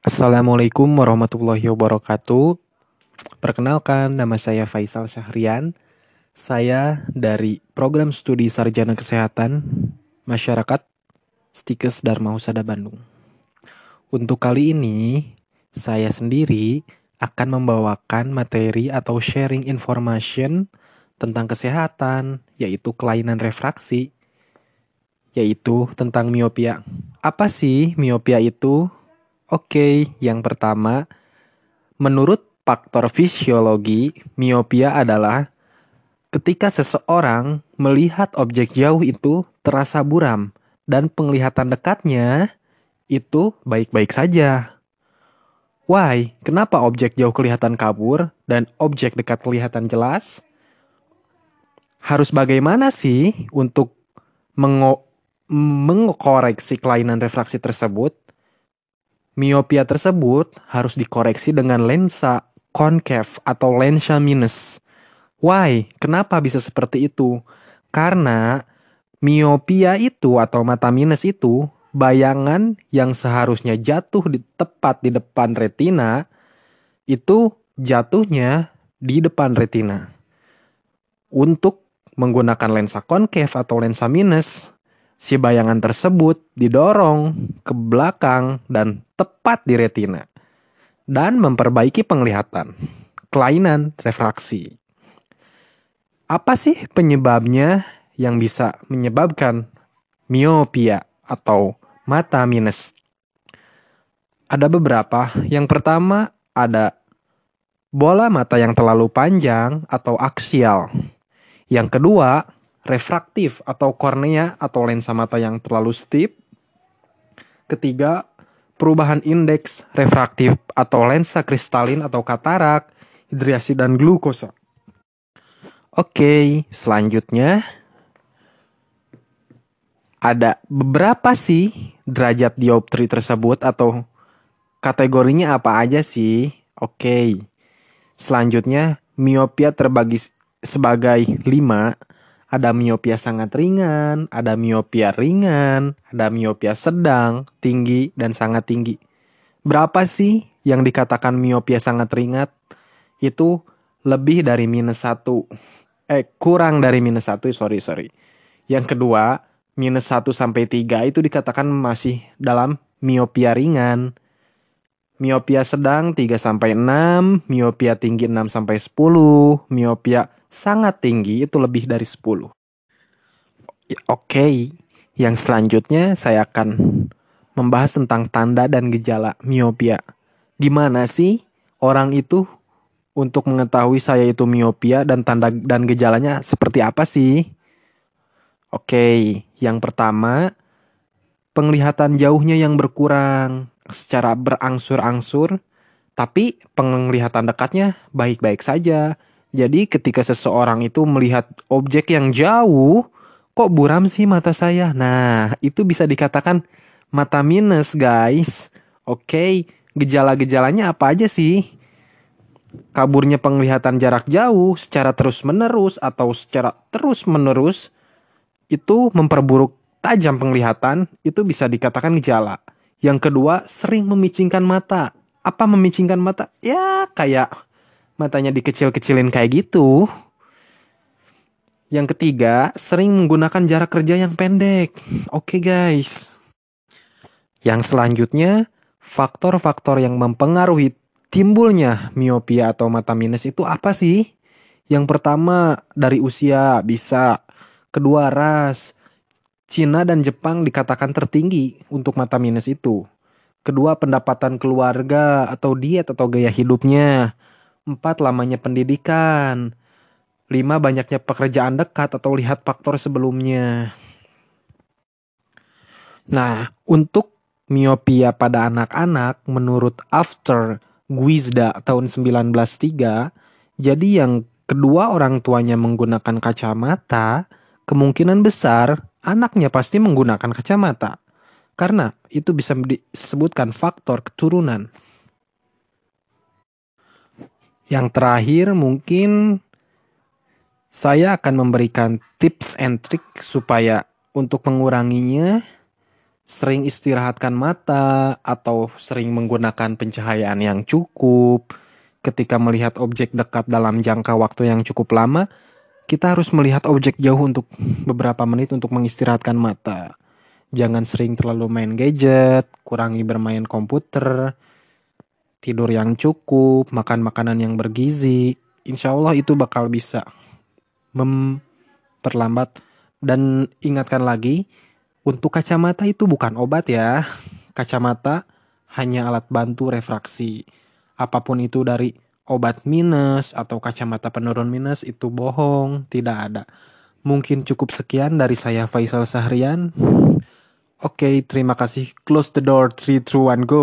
Assalamualaikum warahmatullahi wabarakatuh. Perkenalkan, nama saya Faisal Syahrian. Saya dari Program Studi Sarjana Kesehatan Masyarakat Stikes Dharma Husada Bandung. Untuk kali ini, saya sendiri akan membawakan materi atau sharing information tentang kesehatan, yaitu kelainan refraksi, yaitu tentang miopia. Apa sih miopia itu? Oke, yang pertama, menurut faktor fisiologi, miopia adalah ketika seseorang melihat objek jauh itu terasa buram dan penglihatan dekatnya itu baik-baik saja. Why? Kenapa objek jauh kelihatan kabur dan objek dekat kelihatan jelas? Harus bagaimana sih untuk mengoreksi kelainan refraksi tersebut? Miopia tersebut harus dikoreksi dengan lensa concave atau lensa minus. Why? Kenapa bisa seperti itu? Karena miopia itu atau mata minus itu bayangan yang seharusnya jatuh di tepat di depan retina itu jatuhnya di depan retina. Untuk menggunakan lensa concave atau lensa minus, si bayangan tersebut didorong ke belakang dan tepat di retina dan memperbaiki penglihatan. Kelainan refraksi. Apa sih penyebabnya yang bisa menyebabkan miopia atau mata minus? Ada beberapa. Yang pertama ada bola mata yang terlalu panjang atau aksial. Yang kedua, refraktif atau kornea atau lensa mata yang terlalu steep. Ketiga, perubahan indeks refraktif atau lensa kristalin atau katarak, hidrasi dan glukosa. Oke, selanjutnya ada beberapa sih derajat dioptri tersebut atau kategorinya apa aja sih? Oke. Selanjutnya, miopia terbagi sebagai 5 ada miopia sangat ringan, ada miopia ringan, ada miopia sedang, tinggi, dan sangat tinggi. Berapa sih yang dikatakan miopia sangat ringan? Itu lebih dari minus satu. Eh, kurang dari minus satu, sorry, sorry. Yang kedua, minus satu sampai tiga itu dikatakan masih dalam miopia ringan. Miopia sedang 3 sampai 6, miopia tinggi 6 sampai 10, miopia sangat tinggi itu lebih dari 10. Ya, oke, okay. yang selanjutnya saya akan membahas tentang tanda dan gejala miopia. Gimana sih orang itu untuk mengetahui saya itu miopia dan tanda dan gejalanya seperti apa sih? Oke, okay. yang pertama penglihatan jauhnya yang berkurang secara berangsur-angsur, tapi penglihatan dekatnya baik-baik saja jadi ketika seseorang itu melihat objek yang jauh, kok buram sih mata saya? Nah, itu bisa dikatakan mata minus, guys. Oke, gejala-gejalanya apa aja sih? Kaburnya penglihatan jarak jauh secara terus-menerus atau secara terus-menerus itu memperburuk tajam penglihatan, itu bisa dikatakan gejala. Yang kedua, sering memicingkan mata. Apa memicingkan mata? Ya, kayak matanya dikecil-kecilin kayak gitu. Yang ketiga, sering menggunakan jarak kerja yang pendek. Oke guys. Yang selanjutnya, faktor-faktor yang mempengaruhi timbulnya miopia atau mata minus itu apa sih? Yang pertama, dari usia bisa. Kedua, ras. Cina dan Jepang dikatakan tertinggi untuk mata minus itu. Kedua, pendapatan keluarga atau diet atau gaya hidupnya. Empat, lamanya pendidikan. Lima, banyaknya pekerjaan dekat atau lihat faktor sebelumnya. Nah, untuk miopia pada anak-anak menurut After Guizda tahun 1903, jadi yang kedua orang tuanya menggunakan kacamata, kemungkinan besar anaknya pasti menggunakan kacamata. Karena itu bisa disebutkan faktor keturunan. Yang terakhir mungkin saya akan memberikan tips and trick supaya untuk menguranginya sering istirahatkan mata atau sering menggunakan pencahayaan yang cukup. Ketika melihat objek dekat dalam jangka waktu yang cukup lama, kita harus melihat objek jauh untuk beberapa menit untuk mengistirahatkan mata. Jangan sering terlalu main gadget, kurangi bermain komputer, tidur yang cukup, makan makanan yang bergizi. Insya Allah itu bakal bisa memperlambat dan ingatkan lagi untuk kacamata itu bukan obat ya. Kacamata hanya alat bantu refraksi. Apa pun itu dari obat minus atau kacamata penurun minus itu bohong, tidak ada. Mungkin cukup sekian dari saya Faisal Sahrian. Oke, okay, terima kasih. Close the door, 3, 2, 1, go.